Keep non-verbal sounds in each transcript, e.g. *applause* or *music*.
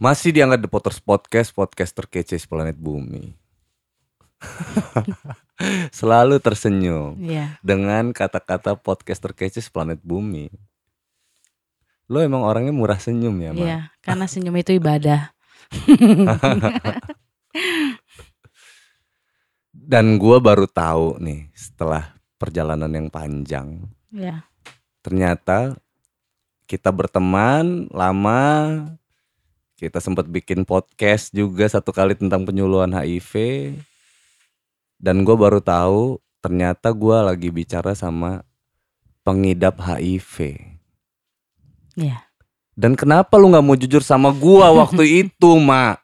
Masih dianggap The Potters Podcast, podcast terkece planet bumi. *laughs* Selalu tersenyum Iya. dengan kata-kata podcast terkece planet bumi. Lo emang orangnya murah senyum ya? Iya, karena senyum itu ibadah. *laughs* Dan gua baru tahu nih setelah perjalanan yang panjang, Iya. ternyata kita berteman lama. Kita sempat bikin podcast juga satu kali tentang penyuluhan HIV. Dan gue baru tahu ternyata gua lagi bicara sama pengidap HIV. Iya. Dan kenapa lu nggak mau jujur sama gua *laughs* waktu itu, Mak?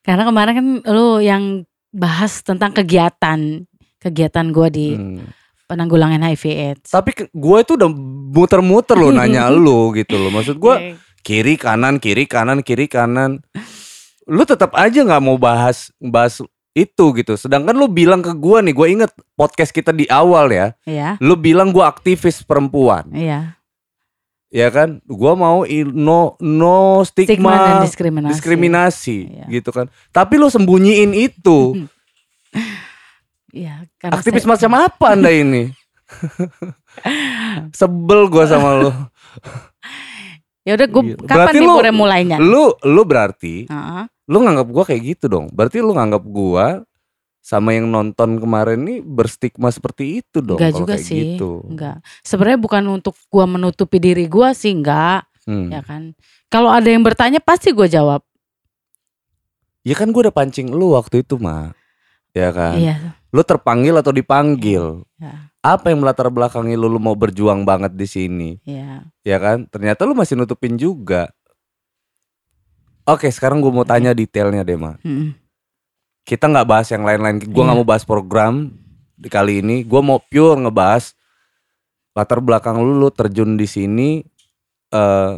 Karena kemarin kan lu yang bahas tentang kegiatan kegiatan gua di Hmm. penanggulangan HIV AIDS. Tapi gua itu udah muter-muter loh nanya *laughs* lu gitu loh. Maksud gua Oke. Kiri kanan kiri kanan kiri kanan. Lu tetap aja nggak mau bahas bahas itu gitu. Sedangkan lu bilang ke gua nih, gua inget podcast kita di awal ya. Iya. Lu bilang gua aktivis perempuan, Iya. ya kan? Gua mau no no Stigma dan stigma, diskriminasi. diskriminasi Iya. gitu kan. Tapi lu sembunyiin itu. Iya, Aktivis saya- macam apa anda ini? *laughs* Sebel gua sama lu. *laughs* Ya udah gue Gitu. kapan Berarti nih lu- mulai mulainya? Lu lu berarti Heeh. lu nganggap gua kayak gitu dong. Berarti lu nganggap gua sama yang nonton kemarin nih berstigma seperti itu dong Enggak juga kayak sih. gitu. Enggak. Sebenarnya bukan untuk gua menutupi diri gua sih enggak, Hmm. ya kan. Kalau ada yang bertanya pasti gua jawab. Ya kan gua udah pancing lu waktu itu, mah. Ya kan? Iya. Lu terpanggil atau dipanggil? Ya, Apa yang melatar belakangi lu, lu mau berjuang banget di sini? iya. Ya kan? Ternyata lu masih nutupin juga. Oke, sekarang gua mau tanya detailnya deh, Ma. Mm-mm. kita nggak bahas yang lain-lain. Gua nggak Iya. mau bahas program di kali ini. Gua mau pure ngebahas latar belakang lu, lu terjun di sini, eh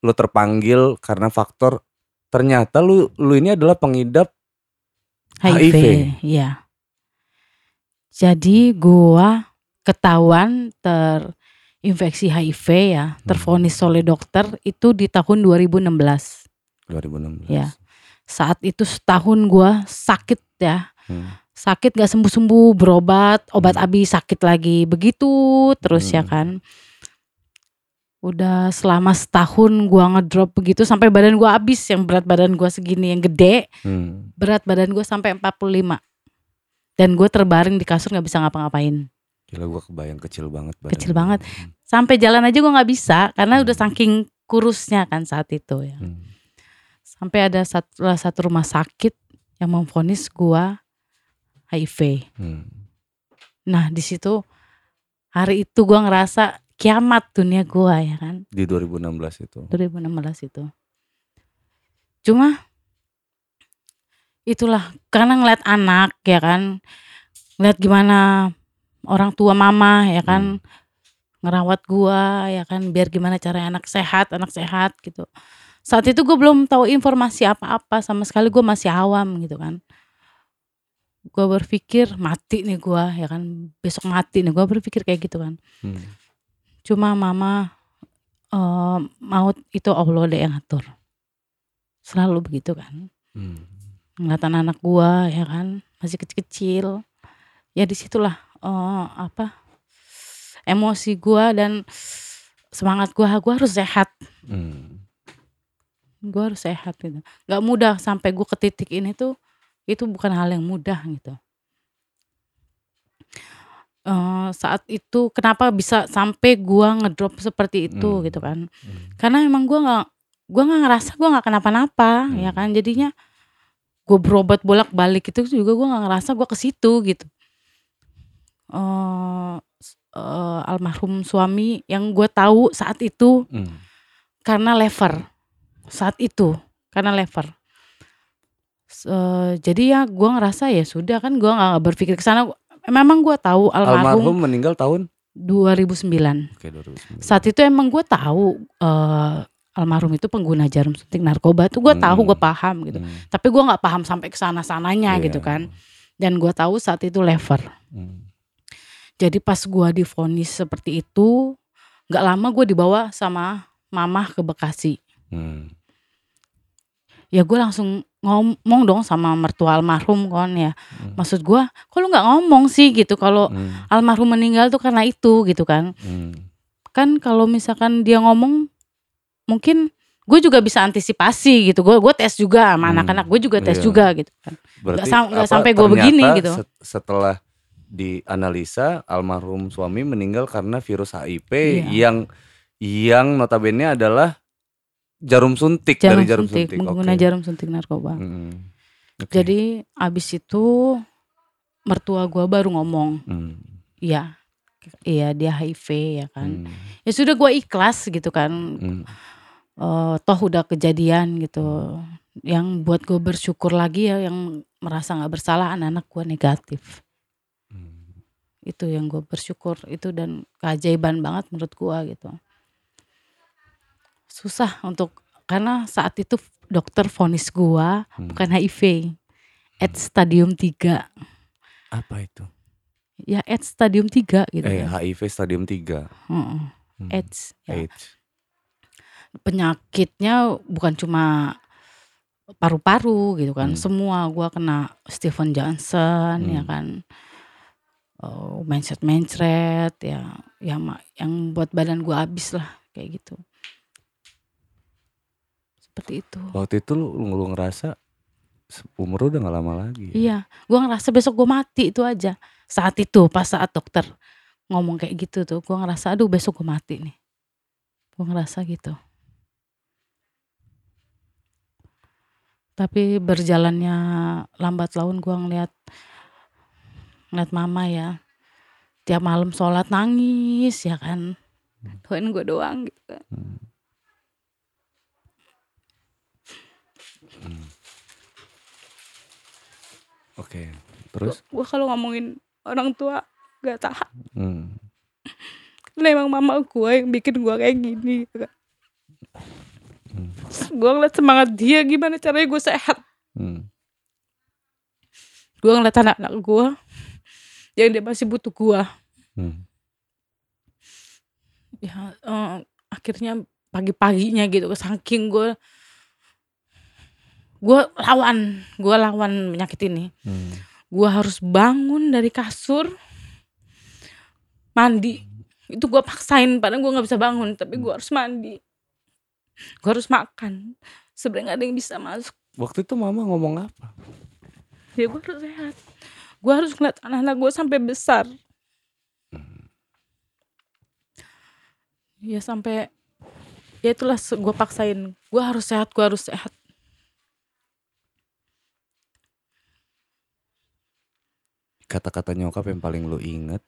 lu terpanggil karena faktor ternyata lu lu ini adalah pengidap HIV. HIV. Iya. Jadi gua ketahuan terinfeksi HIV ya, Hmm. tervonis oleh dokter itu di tahun 2016. 2016. Ya. Saat itu setahun gua sakit ya. Hmm. Sakit gak sembuh-sembuh, berobat, obat Hmm. abi sakit lagi. Begitu terus ya Hmm. kan. Udah selama setahun gua ngedrop begitu sampai badan gua habis yang berat badan gua segini yang gede, Hmm. berat badan gua sampai 45. Dan gue terbaring di kasur nggak bisa ngapa-ngapain. Gila gua kebayang kecil banget badan Kecil banget. Sampai jalan aja gue nggak bisa karena udah Hmm. saking kurusnya kan saat itu ya. Hmm. Sampai ada satu, satu rumah sakit yang memvonis gua HIV. Hmm. Nah di situ hari itu gua ngerasa kiamat dunia gua ya kan. Di 2016 itu. 2016 itu. Cuma itulah karena ngeliat anak ya kan. Ngeliat gimana orang tua mama ya kan ngerawat gua ya kan biar gimana cara anak sehat, anak sehat gitu. Saat itu gue belum tahu informasi apa-apa sama sekali gue masih awam gitu kan. Gue berpikir mati nih gua ya kan besok mati nih gue berpikir kayak gitu kan. Hmm. Cuma mama eh, maut itu Allah deh yang ngatur. Selalu begitu kan. Hmm. Ngeliat anak gua ya kan masih kecil-kecil. Ya di situlah eh, apa emosi gua dan semangat gua gua harus sehat. Hmm. Gua harus sehat gitu. Gak mudah sampai gua ke titik ini tuh itu bukan hal yang mudah gitu. Eh, saat itu kenapa bisa sampai gua ngedrop seperti itu Hmm. gitu kan? Hmm. karena emang gua nggak gua nggak ngerasa gua nggak kenapa-napa Hmm. ya kan jadinya gue berobat bolak-balik itu juga gua nggak ngerasa gua ke situ gitu. Eh eh, almarhum suami yang gue tahu saat itu Hmm. karena lever. Saat itu karena lever. Eh, jadi ya gua ngerasa ya sudah kan gua nggak berpikir ke sana. Memang gua tahu almarhum, Almarhum meninggal tahun? 2009 Oke 2009. saat itu emang gue tahu eh, almarhum itu pengguna jarum suntik narkoba tuh gue tahu Hmm. gue paham gitu Hmm. tapi gue nggak paham sampai ke sana sananya Iya. gitu kan dan gue tahu saat itu lever Hmm. jadi pas gue difonis seperti itu nggak lama gue dibawa sama mamah ke Bekasi Hmm. ya gue langsung ngomong dong sama mertua almarhum kon ya Hmm. maksud gue kok lu nggak ngomong sih gitu kalau Hmm. almarhum meninggal tuh karena itu gitu kan Hmm. kan kalau misalkan dia ngomong mungkin gue juga bisa antisipasi gitu gue gue tes juga sama Hmm, anak-anak gue juga tes iya. juga gitu kan Berarti nggak apa, sampai ternyata begini gitu. set- setelah dianalisa almarhum suami meninggal karena virus HIV Iya. yang yang notabene adalah jarum suntik jarum, dari jarum suntik, suntik. pengguna Oke. jarum suntik narkoba Hmm. Oke. jadi abis itu mertua gue baru ngomong Hmm. iya iya dia HIV ya kan Hmm. ya sudah gue ikhlas gitu kan Hmm. Eh, toh udah kejadian gitu yang buat gue bersyukur lagi ya yang merasa nggak bersalah anak-anak gue negatif Hmm. itu yang gue bersyukur itu dan keajaiban banget menurut gue gitu susah untuk karena saat itu dokter vonis gue Hmm. bukan HIV AIDS stadium 3 Apa itu? ya AIDS stadium 3 gitu Eh, kan HIV stadium 3. Heeh, Hmm. AIDS ya. AIDS. Penyakitnya bukan cuma paru-paru gitu kan Hmm. semua gua kena Stephen Johnson ya Hmm. kan oh, mencret mencret ya yang yang buat badan gua habis lah kayak gitu seperti itu Waktu itu lu, lu, lu ngerasa umur lu udah gak lama lagi. ya? iya gua ngerasa besok gua mati itu aja saat itu pas saat dokter ngomong kayak gitu tuh gua ngerasa aduh besok gua mati nih gua ngerasa gitu tapi berjalannya lambat laun gua ngeliat ngeliat mama ya tiap malam sholat nangis ya kan doain gue doang gitu kan. Hmm. Oke, terus? gue kalau ngomongin orang tua gak tahan Hmm. karena emang mama gue yang bikin gue kayak gini gitu kan. Hmm. gue ngeliat semangat dia gimana caranya gue sehat Hmm. gue ngeliat anak-anak gue yang dia masih butuh gue Hmm. ya eh, akhirnya pagi-paginya gitu saking gue gue lawan gue lawan penyakit ini Hmm. gue harus bangun dari kasur mandi itu gue paksain padahal gue nggak bisa bangun tapi gue harus mandi gue harus makan. Sebenarnya nggak ada yang bisa masuk. Waktu itu mama ngomong apa? ya gue harus sehat. Gue harus ngeliat anak-anak gue sampai besar. Ya sampai ya itulah gue paksain. Gue harus sehat gue harus sehat. Kata-kata nyokap yang paling lu inget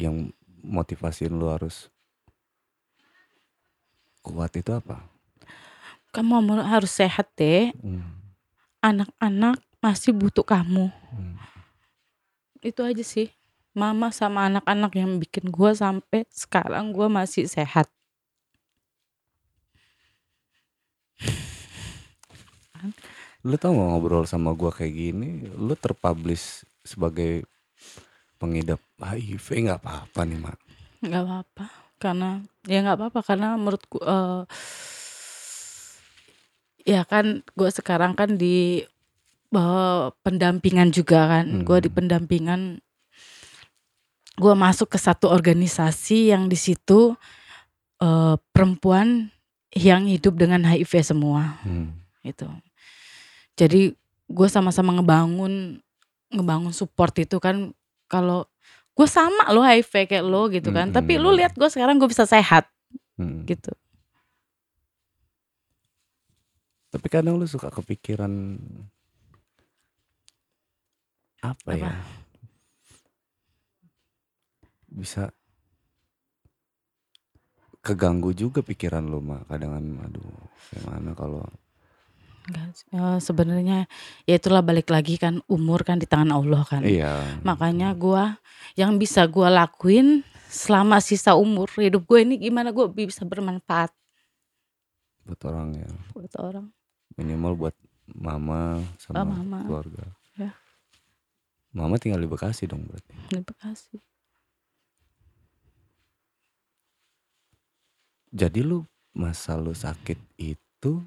yang motivasiin lu harus kuat itu apa? kamu harus sehat deh Hmm. anak-anak masih butuh kamu Hmm. itu aja sih mama sama anak-anak yang bikin gue sampai sekarang gue masih sehat Lu tau gak ngobrol sama gua kayak gini, lu terpublish sebagai pengidap HIV nggak apa-apa nih mak. nggak apa-apa karena ya nggak apa-apa karena menurutku eh, ya kan gue sekarang kan di eh, pendampingan juga kan gue di Hmm. pendampingan gue masuk ke satu organisasi yang di situ eh, perempuan yang hidup dengan HIV semua Hmm. gitu. Jadi gue sama-sama ngebangun ngebangun support itu kan kalau gue sama lo HIV kayak lo gitu kan. Tapi lu Mm-mm. lihat gue sekarang gue bisa sehat Hmm. gitu. Tapi kadang lu suka kepikiran apa, Apa? ya? Bisa keganggu juga pikiran lu mak. Kadang aduh gimana kalau Enggak, eh, sebenarnya ya itulah balik lagi kan umur kan di tangan Allah kan. iya. Makanya gue yang bisa gue lakuin selama sisa umur hidup gue ini gimana gue bisa bermanfaat buat orang ya buat orang. minimal buat mama sama Oh, mama. keluarga. Ya. Mama tinggal di Bekasi dong berarti. Terima kasih. Jadi lu masa lu sakit itu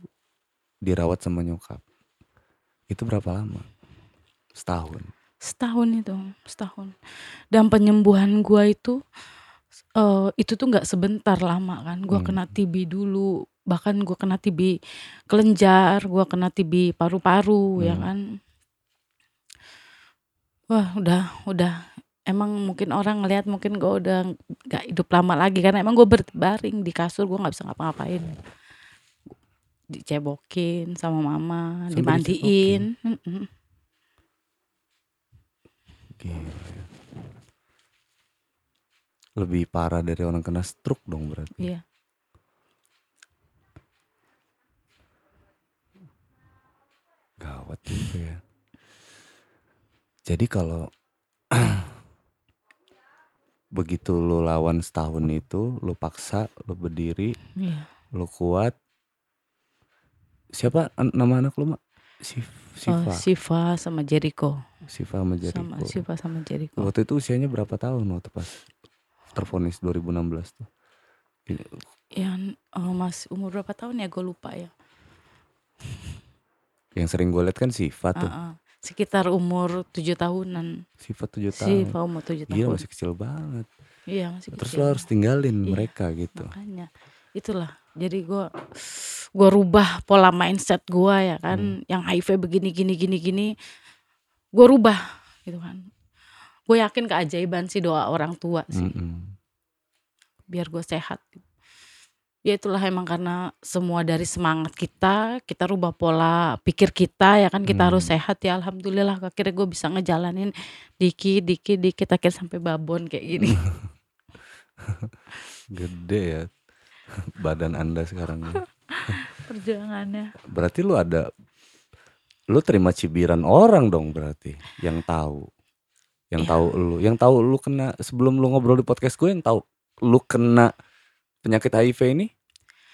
dirawat sama nyokap. Itu berapa lama? Setahun. Setahun itu, setahun. Dan penyembuhan gua itu eh itu tuh nggak sebentar lama kan. Gua Hmm. kena TB dulu, bahkan gua kena TB kelenjar, gua kena TB paru-paru ya Hmm. kan. Wah, udah udah emang mungkin orang ngelihat mungkin gua udah nggak hidup lama lagi karena emang gua berbaring di kasur, gua nggak bisa ngapa-ngapain. Dicebokin sama mama, Sampai dimandiin. Gila ya. Lebih parah dari orang kena stroke dong berarti. Iya. Gawat juga ya. Jadi kalau *clears throat* begitu lu lawan setahun itu, lu paksa, lu berdiri, Iya. lu kuat. Siapa an- nama anak lu, Mak? Sif, Oh, Siva. Siva sama Jericho. Siva sama Sama Jericho. Siva sama Jericho. Waktu itu usianya berapa tahun waktu pas tervonis 2016 tuh? Ini- Yang eh, mas umur berapa tahun ya gue lupa ya. Yang sering gue liat kan Siva tuh. Ah, ah. Sekitar umur tujuh tahunan. Siva 7 tahun. Siva umur tujuh tahun. masih kecil banget. Iya masih Terus kecil. lo harus tinggalin Iya. mereka gitu. Makanya itulah. Jadi gue gue rubah pola mindset gue ya Hmm. kan. Yang HIV begini gini gini gini. Gue rubah gitu kan. Gue yakin keajaiban sih doa orang tua sih. Mm-mm. biar gue sehat. Ya itulah emang karena semua dari semangat kita, kita rubah pola pikir kita ya kan kita harus Hmm. sehat ya alhamdulillah akhirnya gue bisa ngejalanin dikit dikit dikit akhirnya sampai babon kayak gini. *laughs* Gede ya *laughs* badan anda sekarang. ya. *laughs* Perjuangannya. Berarti lu ada, lu terima cibiran orang dong berarti yang tahu, yang Iya. tahu lu, yang tahu lu kena sebelum lu ngobrol di podcast gue yang tahu lu kena penyakit HIV ini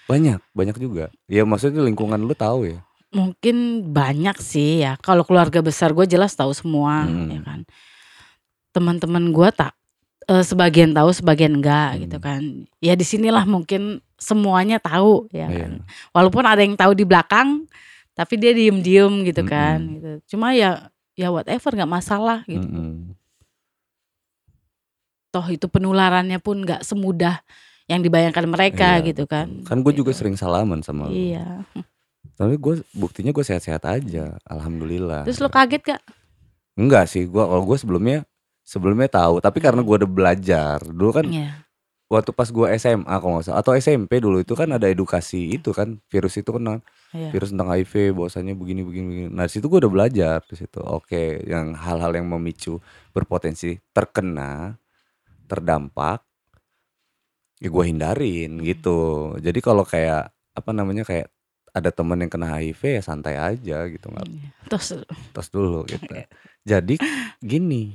banyak, banyak juga. Ya maksudnya lingkungan lu tahu ya. Mungkin banyak sih ya. Kalau keluarga besar gue jelas tahu semua Hmm. ya kan. Teman-teman gue tak eh, sebagian tahu sebagian enggak Hmm. gitu kan. Ya di sinilah mungkin semuanya tahu ya Iya. kan. Walaupun ada yang tahu di belakang, tapi dia diem-diem gitu kan. Mm-mm. Gitu. Cuma ya ya whatever nggak masalah gitu. Mm-mm. Toh itu penularannya pun nggak semudah yang dibayangkan mereka Iya, gitu kan. Kan gue juga Gitu. sering salaman sama lu. Iya. Tapi gue buktinya gue sehat-sehat aja, alhamdulillah. Terus lo kaget gak? Enggak sih, gua kalau gue sebelumnya sebelumnya tahu, tapi karena gue udah belajar dulu kan Iya. waktu pas gue SMA kalau nggak salah atau SMP dulu itu kan ada edukasi itu kan virus itu kan Iya. virus tentang HIV bahwasanya begini begini begini. Nah situ gue udah belajar di situ. Oke, yang hal-hal yang memicu berpotensi terkena, terdampak, ya gue hindarin gitu. Jadi kalau kayak apa namanya kayak ada temen yang kena HIV ya santai aja gitu nggak Iya. Terus tos dulu gitu. *laughs* Jadi gini,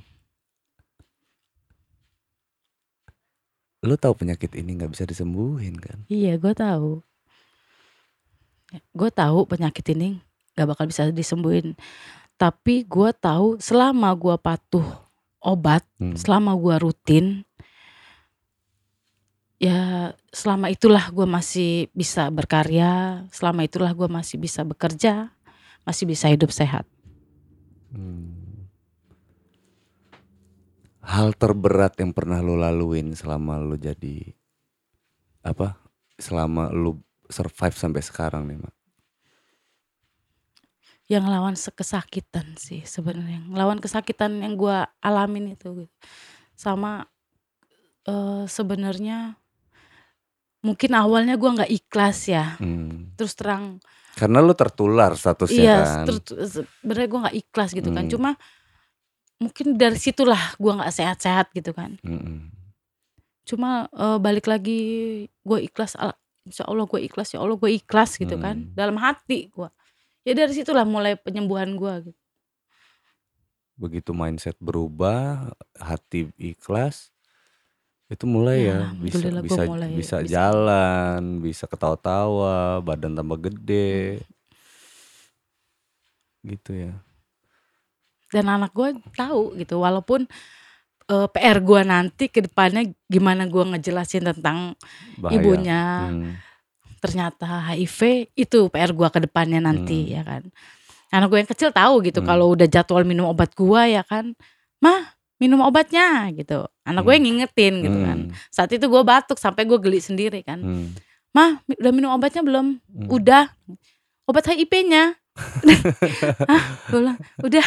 lu tahu penyakit ini nggak bisa disembuhin kan? Iya, gue tahu. Gue tahu penyakit ini gak bakal bisa disembuhin. Tapi gue tahu selama gue patuh obat, Hmm. selama gue rutin, ya selama itulah gue masih bisa berkarya, selama itulah gue masih bisa bekerja, masih bisa hidup sehat. Hmm. Hal terberat yang pernah lu laluin selama lu jadi apa? Selama lu survive sampai sekarang nih, Mak. Yang lawan kesakitan sih sebenarnya, lawan kesakitan yang gue alamin itu, gitu. sama eh, sebenarnya mungkin awalnya gue nggak ikhlas ya, Hmm. terus terang Karena lu tertular statusnya iya kan. terus sebenarnya gue nggak ikhlas gitu kan, Hmm. cuma mungkin dari situlah gue nggak sehat-sehat gitu kan, Mm-mm. cuma eh, balik lagi gue ikhlas, insya Allah gue ikhlas ya Allah gue ikhlas gitu kan, Hmm. dalam hati gue, ya dari situlah mulai penyembuhan gue. Gitu. Begitu mindset berubah, hati ikhlas, itu mulai ya, Ya, bisa bisa mulai bisa bisa. jalan, bisa ketawa-tawa, badan tambah gede. Gitu ya. Dan anak gue tahu gitu walaupun eh, PR gue nanti ke depannya gimana gue ngejelasin tentang Bahaya. ibunya Hmm. ternyata HIV itu PR gua ke depannya nanti Hmm. ya kan. Anak gue yang kecil tahu gitu Hmm. kalau udah jadwal minum obat gua ya kan. Mah, minum obatnya gitu. Anak gue Hmm. yang ngingetin gitu kan. Saat itu gue batuk sampai gue geli sendiri kan. Hmm. Mah, udah minum obatnya belum? Hmm. Udah. Obat HIV-nya. Hah? Gue bilang, udah.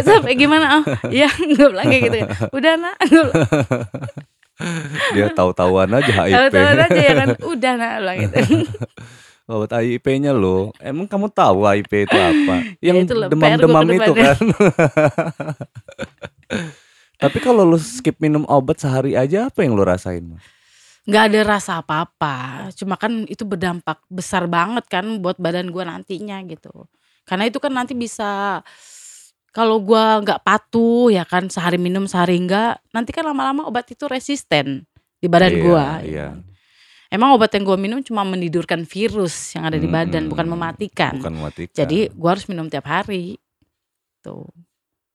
Sampai gimana? Oh, iya, gue bilang kayak gitu. Udah nak. Gue bilang, Dia tahu-tahuan aja HIV. tahu-tahu aja ya kan. Udah nak. Bilang gitu. Obat HIV-nya lo. Emang kamu tahu HIV itu apa? Yang Ya, PR demam-demam ke itu depannya. kan. *laughs* Tapi kalau lu skip minum obat sehari aja apa yang lu rasain? Nggak ada rasa apa-apa. Cuma kan itu berdampak besar banget kan buat badan gue nantinya gitu. Karena itu kan nanti bisa kalau gua nggak patuh ya kan sehari minum sehari enggak, nanti kan lama-lama obat itu resisten di badan gua. ya iya. kan. Emang obat yang gua minum cuma menidurkan virus yang ada di badan, bukan Mm-mm. mematikan. Bukan mematikan. Jadi gua harus minum tiap hari. Tuh.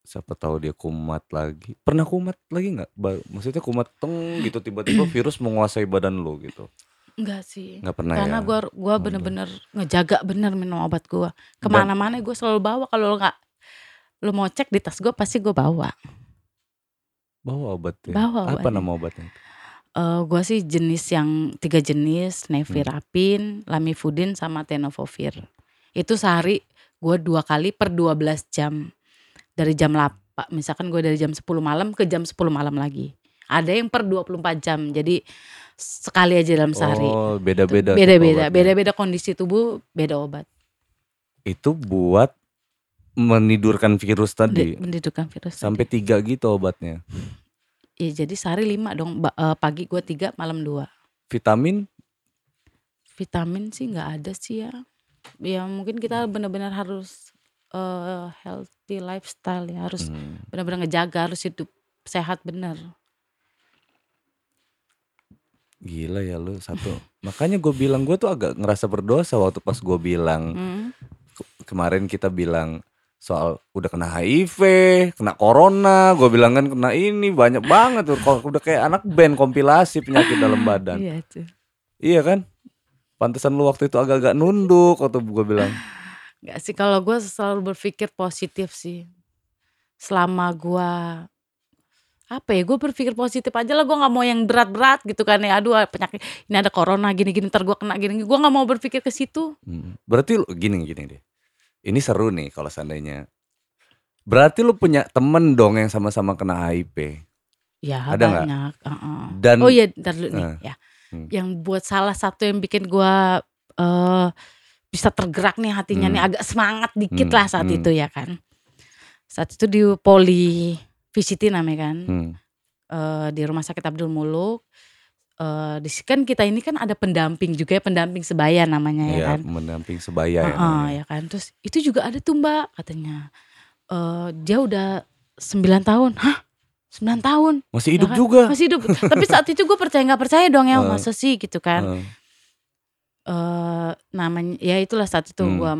Siapa tahu dia kumat lagi. Pernah kumat lagi nggak? Maksudnya kumat teng gitu tiba-tiba *clears throat* virus menguasai badan lu gitu. Enggak sih. Nggak pernah Karena ya. gua Udah. bener-bener ngejaga bener minum obat gua. Ke mana-mana gue selalu bawa kalau nggak lu mau cek di tas gue pasti gue bawa. Bawa obat ya. Bawa Apa obatnya. nama obatnya? Eh gue sih jenis yang tiga jenis, Hmm. nevirapin, lamivudin, sama tenofovir. Itu sehari gue dua kali per 12 jam. Dari jam 8, misalkan gue dari jam 10 malam ke jam 10 malam lagi. Ada yang per 24 jam, jadi sekali aja dalam sehari. Oh, beda-beda. Beda-beda, beda-beda kondisi tubuh, beda obat. Itu buat menidurkan virus tadi. Mendidukkan virus. Sampai tadi. tiga gitu obatnya. Ya jadi sehari 5 dong, eh, pagi gue 3, malam 2. Vitamin Vitamin sih nggak ada sih ya. Ya mungkin kita benar-benar harus eh, healthy lifestyle ya, harus Hmm. benar-benar ngejaga, harus hidup sehat bener. Gila ya lu satu. *laughs* Makanya gue bilang gue tuh agak ngerasa berdosa waktu pas gue bilang Hmm. ke- kemarin kita bilang soal udah kena HIV, kena corona, gue bilang kan kena ini banyak banget tuh. Kalau udah kayak anak band kompilasi penyakit dalam badan. Iya itu. Iya kan? Pantesan lu waktu itu agak-agak nunduk waktu gue bilang. Gak sih kalau gue selalu berpikir positif sih. Selama gue apa ya gue berpikir positif aja lah gue nggak mau yang berat-berat gitu kan ya aduh penyakit ini ada corona gini-gini ntar gue kena gini gue nggak mau berpikir ke situ Hmm. Berarti lu gini gini deh. Ini seru nih kalau seandainya. Berarti lu punya temen dong yang sama-sama kena HIV. ya Ada banyak Heeh. Dan oh iya ntar dulu nih Eh, ya hmm. yang buat salah satu yang bikin gue eh bisa tergerak nih hatinya Hmm. nih agak semangat dikit Hmm, lah saat hmm. itu ya kan saat itu di poli VCT namanya kan hmm, eh, di rumah sakit Abdul Muluk eh di kan kita ini kan ada pendamping juga ya pendamping sebaya namanya ya ya, kan mendamping sebaya ya. Heeh, namanya. ya kan terus itu juga ada tuh mbak katanya eh dia udah 9 tahun hah 9 tahun Masih ya hidup kan? juga. masih hidup tapi saat itu gue percaya nggak percaya dong ya *laughs* Eh. masa sih gitu kan Heeh. Eh namanya ya itulah saat itu Hmm. gua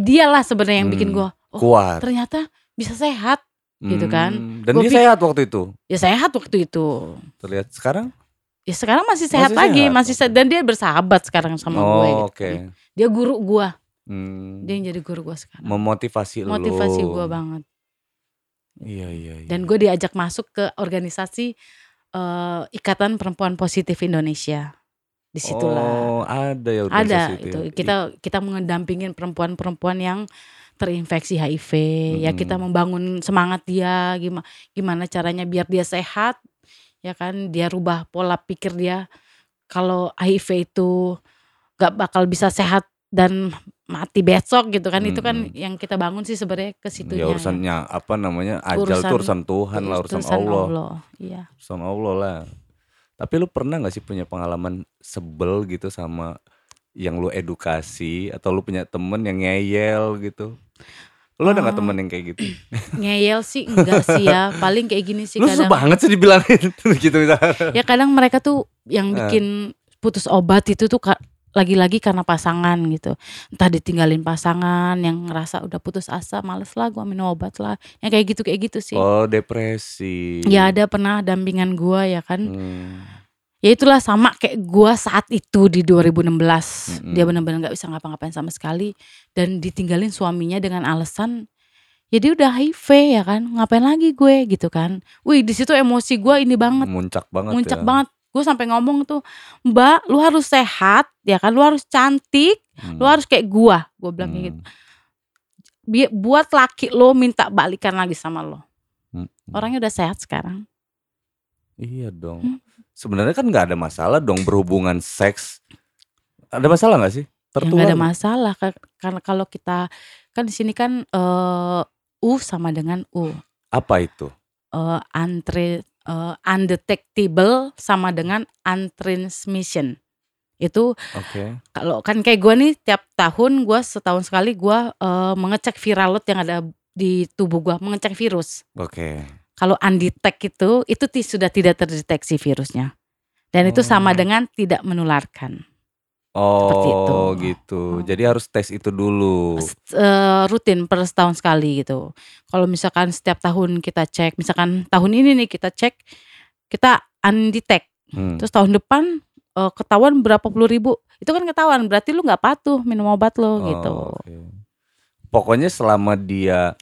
dia lah sebenarnya yang bikin Hmm. gua oh Kuat. ternyata bisa sehat gitu kan. Hmm, Dan Gua dia sehat waktu itu. ya sehat waktu itu Terlihat sekarang. ya sekarang masih sehat Masih lagi sehat, masih sehat dan dia bersahabat sekarang sama gue oh, gitu oke. dia guru gua Hmm, dia yang jadi guru gua sekarang memotivasi lu. motivasi gua banget Iya, iya, iya. dan gue diajak masuk ke organisasi eh, Ikatan Perempuan Positif Indonesia di situlah. Oh, ada ya ada itu. ya. kita kita mendampingin perempuan-perempuan yang terinfeksi HIV ya Mm-mm. kita membangun semangat dia gimana gimana caranya biar dia sehat ya kan? Dia rubah pola pikir dia. Kalau HIV itu gak bakal bisa sehat dan mati besok gitu kan? Itu kan yang kita bangun sih sebenarnya ke situnya. Ya urusannya apa namanya? Ajal Urusan- tuh urusan Tuhan lah urusan, Allah. iya. Urusan Allah lah. Tapi lu pernah gak sih punya pengalaman sebel gitu sama yang lu edukasi atau lu punya temen yang ngeyel gitu? Lu ada gak temen yang kayak gitu? ngeyel sih enggak sih ya *laughs* paling kayak gini sih lu kadang banget sih dibilangin *laughs* gitu misalnya. ya kadang mereka tuh yang Eh. bikin putus obat itu tuh lagi-lagi karena pasangan gitu. Entah ditinggalin pasangan yang ngerasa udah putus asa males lah gua minum obat lah. Yang kayak gitu kayak gitu sih. Oh depresi. ya ada pernah dampingan gua ya kan. Hmm. ya itulah sama kayak gua saat itu di 2016 Mm-mm. dia benar-benar nggak bisa ngapa-ngapain sama sekali. Dan ditinggalin suaminya dengan alasan ya dia udah HIV ya kan. Ngapain lagi gue gitu kan. Wih di situ emosi gua ini banget. Muncak banget muncak ya. banget gue sampai ngomong tuh mbak lu harus sehat ya kan lu harus cantik Hmm. lu harus kayak gua gue bilang kayak gitu Hmm. Bi- buat laki lo minta balikan lagi sama lo Hmm. orangnya udah sehat sekarang Iya dong. Hmm. Sebenarnya kan nggak ada masalah dong berhubungan seks. Ada masalah nggak sih? ya Tertular. nggak ada masalah Ka- karena kalau kita kan di sini kan eh, u sama dengan u Apa itu? Eh, untre- eh, undetectable sama dengan untransmission itu Oke. kalau kan kayak gue nih tiap tahun gue setahun sekali gue eh, mengecek viral load yang ada di tubuh gue mengecek virus Oke. kalau undetect itu itu sudah tidak terdeteksi virusnya dan itu sama Oh. dengan tidak menularkan Oh itu. gitu. Oh. Jadi harus tes itu dulu. Eh, rutin per setahun sekali gitu kalau misalkan setiap tahun kita cek misalkan tahun ini nih kita cek kita undetect Hmm. terus tahun depan eh, ketahuan berapa puluh ribu itu kan ketahuan berarti lu nggak patuh minum obat lo gitu Oh, oke. Pokoknya selama dia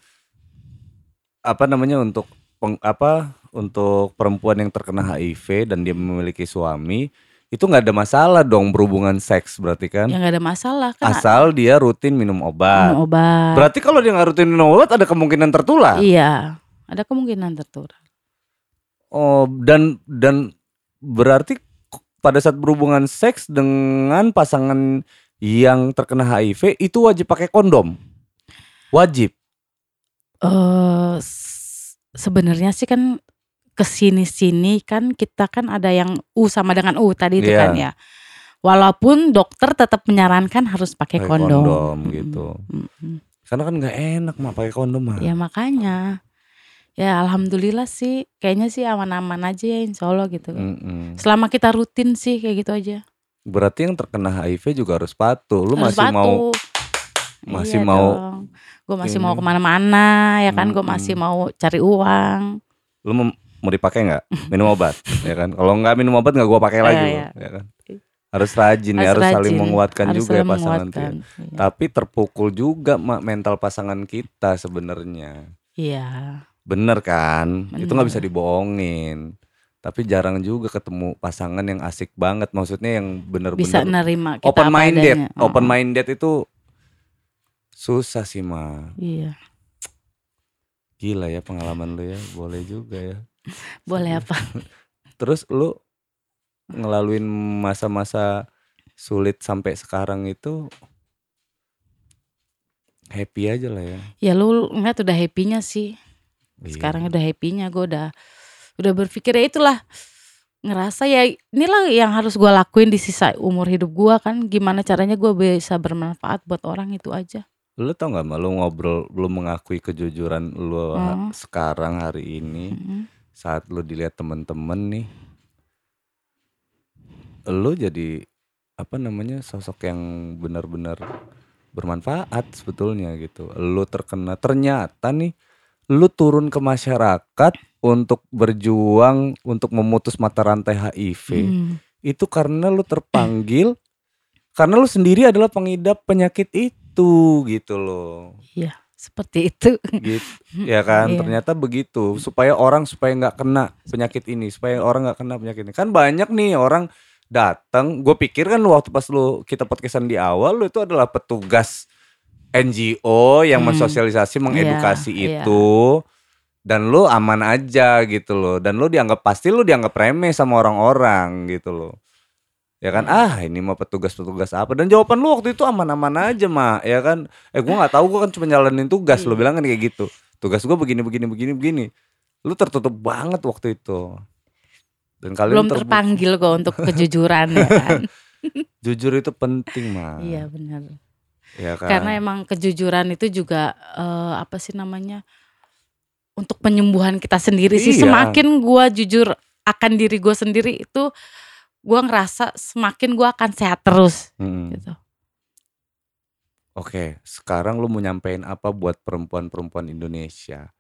apa namanya untuk peng- apa untuk perempuan yang terkena HIV dan dia memiliki suami itu nggak ada masalah dong berhubungan seks berarti kan? ya nggak ada masalah kan Asal dia rutin minum obat. minum obat Berarti kalau dia nggak rutin minum obat ada kemungkinan tertular. iya ada kemungkinan tertular Oh dan dan berarti pada saat berhubungan seks dengan pasangan yang terkena HIV itu wajib pakai kondom. Wajib. eh s- sebenarnya sih kan ke sini-sini kan kita kan ada yang U sama dengan U tadi itu Iya. kan ya. Walaupun dokter tetap menyarankan harus pakai kondom. kondom gitu. Mm-mm. Karena kan nggak enak mah pakai kondom mah. Ya makanya. Ya alhamdulillah sih kayaknya sih aman-aman aja ya insya Allah gitu. Mm-mm. Selama kita rutin sih kayak gitu aja. Berarti yang terkena HIV juga harus patuh. Lu Harus masih mau patuh. masih Iya mau Gue masih mau ini. ke mana-mana ya kan. Gue Mm-mm. masih mau cari uang. lu mau, mau dipakai nggak minum obat *laughs* ya kan kalau nggak minum obat nggak gua pakai lagi Iya, lu, iya. ya kan harus rajin ya harus saling menguatkan harus juga ya pasangan ya. menguatkan. Iya. tapi terpukul juga mak mental pasangan kita sebenarnya Iya. bener kan itu nggak bisa Bener. dibohongin tapi jarang juga ketemu pasangan yang asik banget maksudnya yang Bisa bener-bener nerima kita open minded adanya. open Oh, minded itu susah sih mah Iya. gila ya pengalaman lu ya boleh juga ya Boleh apa? *laughs* terus lu ngelaluin masa-masa sulit sampai sekarang itu happy aja lah ya Ya lu ngeliat udah happy-nya sih. Iya. Sekarang udah happy-nya gue udah udah berpikir ya itulah ngerasa ya inilah yang harus gue lakuin di sisa umur hidup gue kan gimana caranya gue bisa bermanfaat buat orang itu aja lu tau gak mah lu ngobrol lu mengakui kejujuran lu Hmm. sekarang hari ini Mm-mm. Saat lu dilihat temen-temen nih lu jadi apa namanya sosok yang benar-benar bermanfaat sebetulnya gitu. Lu terkena ternyata nih lu turun ke masyarakat untuk berjuang untuk memutus mata rantai HIV Mm. itu karena lu terpanggil karena lu sendiri adalah pengidap penyakit itu gitu loh seperti itu. Gitu. *laughs* Ya kan Iya. ternyata begitu. Supaya orang supaya nggak kena penyakit ini supaya orang nggak kena penyakit ini. Kan banyak nih orang datang gue pikir kan waktu pas lu kita podcastan di awal lu itu adalah petugas NGO yang Hmm. mensosialisasi mengedukasi iya. itu. Dan lu aman aja gitu loh. Dan lu dianggap pasti lu dianggap remeh sama orang-orang gitu loh ya kan ah ini mah petugas-petugas apa? Dan jawaban lu waktu itu aman-aman aja mah ya kan? Eh gua nggak tahu gua kan cuma jalanin tugas lu Iya. bilang kan kayak gitu. Tugas gua begini begini begini begini. Lu tertutup banget waktu itu. Dan kalian belum terpanggil kok untuk *laughs* kejujuran ya kan? *laughs* Jujur itu penting mah iya benar. Ya kan? Karena emang kejujuran itu juga eh, apa sih namanya untuk penyembuhan kita sendiri sih. Iya. semakin gua jujur akan diri gue sendiri itu gua ngerasa semakin gua akan sehat terus Mm-mm. gitu Oke, sekarang lu mau nyampein apa buat perempuan-perempuan Indonesia?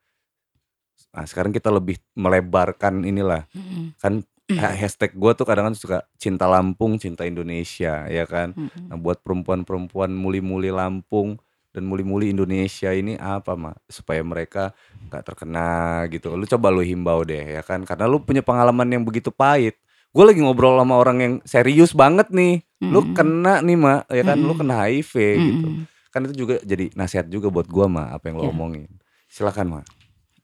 Nah, sekarang kita lebih melebarkan inilah. Mm-mm. Kan ha- hashtag gue tuh kadang suka cinta Lampung, cinta Indonesia, ya kan. Mm-mm. Nah, buat perempuan-perempuan muli-muli Lampung dan muli-muli Indonesia ini apa mak supaya mereka nggak terkena gitu. Lu coba lu himbau deh ya kan, karena lu punya pengalaman yang begitu pahit. Gue lagi ngobrol sama orang yang serius banget nih. Lu Mm-mm. kena nih mak, ya kan. Lu Mm-mm. kena HIV gitu. Mm-mm. Kan itu juga jadi nasihat juga buat gua mak apa yang lo Ya. omongin. Silakan mak.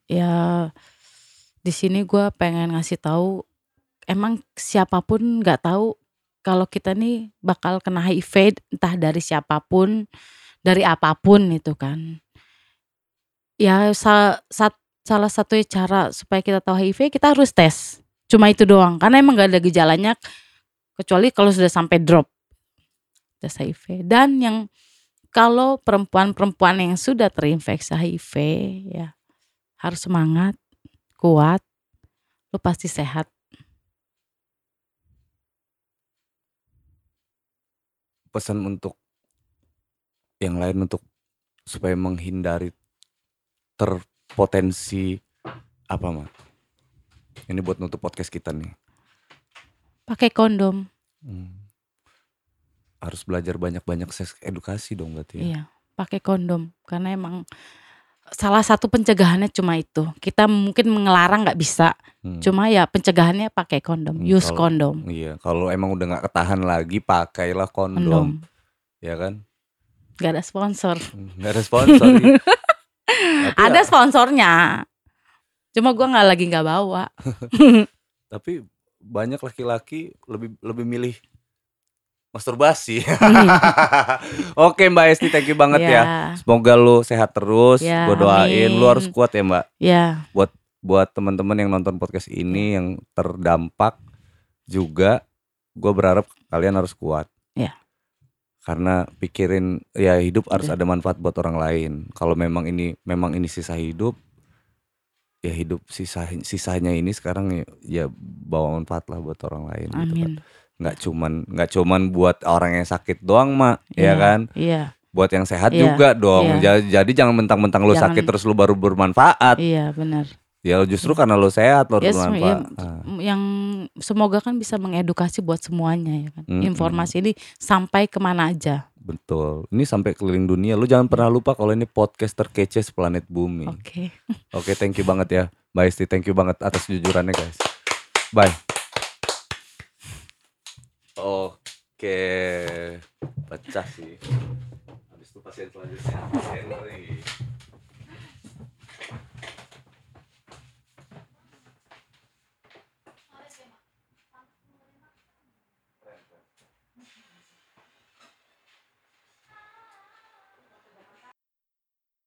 ya di sini gue pengen ngasih tahu emang siapa pun nggak tahu kalau kita nih bakal kena HIV entah dari siapa pun dari apa pun itu kan ya salah satu cara supaya kita tahu HIV kita harus tes cuma itu doang karena emang gak ada gejalanya kecuali kalau sudah sampai drop tes HIV dan yang kalau perempuan-perempuan yang sudah terinfeksi HIV ya harus semangat, kuat, lu pasti sehat. Pesan untuk yang lain untuk supaya menghindari terpotensi apa mak? Ini buat nutup podcast kita nih. Pakai kondom. Hmm. Harus belajar banyak-banyak seks edukasi dong berarti. Ya? Iya, pakai kondom karena emang salah satu pencegahannya cuma itu. Kita mungkin ngelarang nggak bisa, Hmm. cuma ya pencegahannya pakai kondom, Hmm, use kondom. Iya, kalau emang udah nggak ketahan lagi pakailah kondom, Kondom. ya kan? Gak ada sponsor. Hmm, Nggak ada sponsor. *laughs* Ada ya- sponsornya. Cuma gua nggak lagi nggak bawa. *laughs* *laughs* tapi banyak laki-laki lebih lebih milih masturbasi. *laughs* Oke Mbak Esti, thank you banget ya. Semoga lu sehat terus. Ya, Gue doain lu harus kuat ya Mbak. Ya, Buat teman-teman yang nonton podcast ini yang terdampak juga, gue berharap kalian harus kuat. Ya. Karena pikirin ya hidup harus ada manfaat buat orang lain. Kalau memang ini memang ini sisa hidup, ya hidup sisa sisanya ini sekarang ya, ya bawa manfaat lah buat orang lain. gitu kan. amin. Nggak cuman nggak cuman buat orang yang sakit doang mak, ya Iya, kan? Iya, Buat yang sehat Iya, juga dong. iya. Jadi, jangan mentang-mentang lu Jangan. sakit terus lu baru bermanfaat. iya benar. Ya justru karena lu sehat lu harus Ya, bermanfaat. ya, Ah, yang semoga kan bisa mengedukasi buat semuanya ya kan. Mm-mm. Informasi ini sampai ke mana aja. betul. Ini sampai keliling dunia. Lu jangan pernah lupa kalau ini podcast terkece seplanet bumi. Oke. *laughs* Oke, thank you banget ya. Bye Esti, thank you banget atas kejujurannya guys. Bye. Oke, pecah sih. Habis itu pasien selanjutnya Henry.